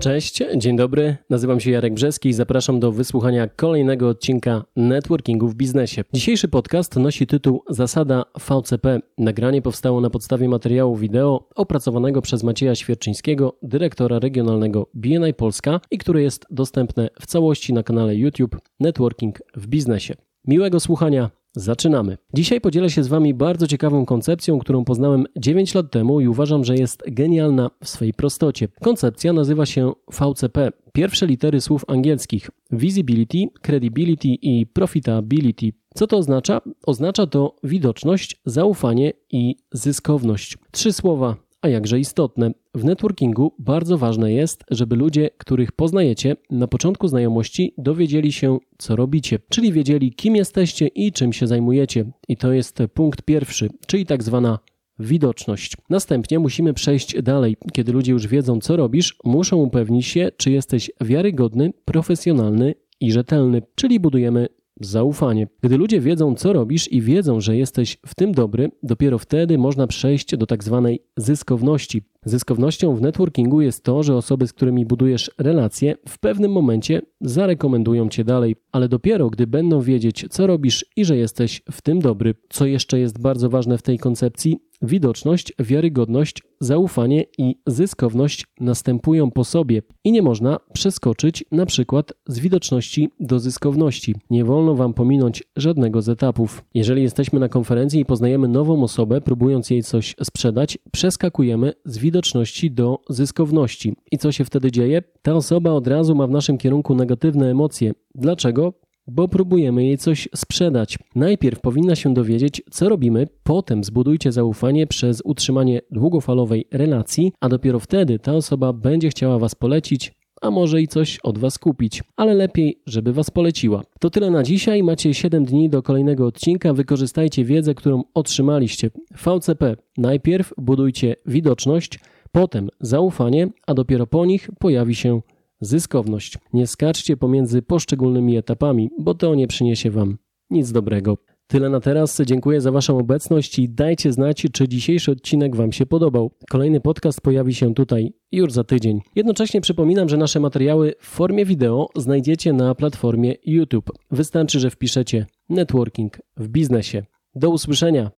Cześć, dzień dobry. Nazywam się Jarek Brzeski i zapraszam do wysłuchania kolejnego odcinka Networkingu w biznesie. Dzisiejszy podcast nosi tytuł Zasada VCP. Nagranie powstało na podstawie materiału wideo opracowanego przez Macieja Świerczyńskiego, dyrektora regionalnego BNI Polska i które jest dostępne w całości na kanale YouTube Networking w biznesie. Miłego słuchania. Zaczynamy. Dzisiaj podzielę się z Wami bardzo ciekawą koncepcją, którą poznałem 9 lat temu i uważam, że jest genialna w swej prostocie. Koncepcja nazywa się VCP. Pierwsze litery słów angielskich: Visibility, Credibility i Profitability. Co to oznacza? Oznacza to widoczność, zaufanie i zyskowność. Trzy słowa, a jakże istotne. W networkingu bardzo ważne jest, żeby ludzie, których poznajecie, na początku znajomości dowiedzieli się, co robicie, czyli wiedzieli, kim jesteście i czym się zajmujecie. I to jest punkt pierwszy, czyli tak zwana widoczność. Następnie musimy przejść dalej. Kiedy ludzie już wiedzą, co robisz, muszą upewnić się, czy jesteś wiarygodny, profesjonalny i rzetelny, czyli budujemy zaufanie. Gdy ludzie wiedzą, co robisz i wiedzą, że jesteś w tym dobry, dopiero wtedy można przejść do tak zwanej zyskowności. Zyskownością w networkingu jest to, że osoby, z którymi budujesz relacje, w pewnym momencie zarekomendują cię dalej, ale dopiero gdy będą wiedzieć, co robisz i że jesteś w tym dobry. Co jeszcze jest bardzo ważne w tej koncepcji? Widoczność, wiarygodność, zaufanie i zyskowność następują po sobie i nie można przeskoczyć na przykład z widoczności do zyskowności. Nie wolno wam pominąć żadnego z etapów. Jeżeli jesteśmy na konferencji i poznajemy nową osobę, próbując jej coś sprzedać, przeskakujemy z widoczności do zyskowności. I co się wtedy dzieje? Ta osoba od razu ma w naszym kierunku negatywne emocje. Dlaczego? Bo próbujemy jej coś sprzedać. Najpierw powinna się dowiedzieć, co robimy, potem zbudujcie zaufanie przez utrzymanie długofalowej relacji, a dopiero wtedy ta osoba będzie chciała Was polecić, a może i coś od Was kupić, ale lepiej, żeby Was poleciła. To tyle na dzisiaj. Macie 7 dni do kolejnego odcinka. Wykorzystajcie wiedzę, którą otrzymaliście. VCP. Najpierw budujcie widoczność, potem zaufanie, a dopiero po nich pojawi się zyskowność. Nie skaczcie pomiędzy poszczególnymi etapami, bo to nie przyniesie Wam nic dobrego. Tyle na teraz. Dziękuję za Waszą obecność i dajcie znać, czy dzisiejszy odcinek Wam się podobał. Kolejny podcast pojawi się tutaj już za tydzień. Jednocześnie przypominam, że nasze materiały w formie wideo znajdziecie na platformie YouTube. Wystarczy, że wpiszecie networking w biznesie. Do usłyszenia.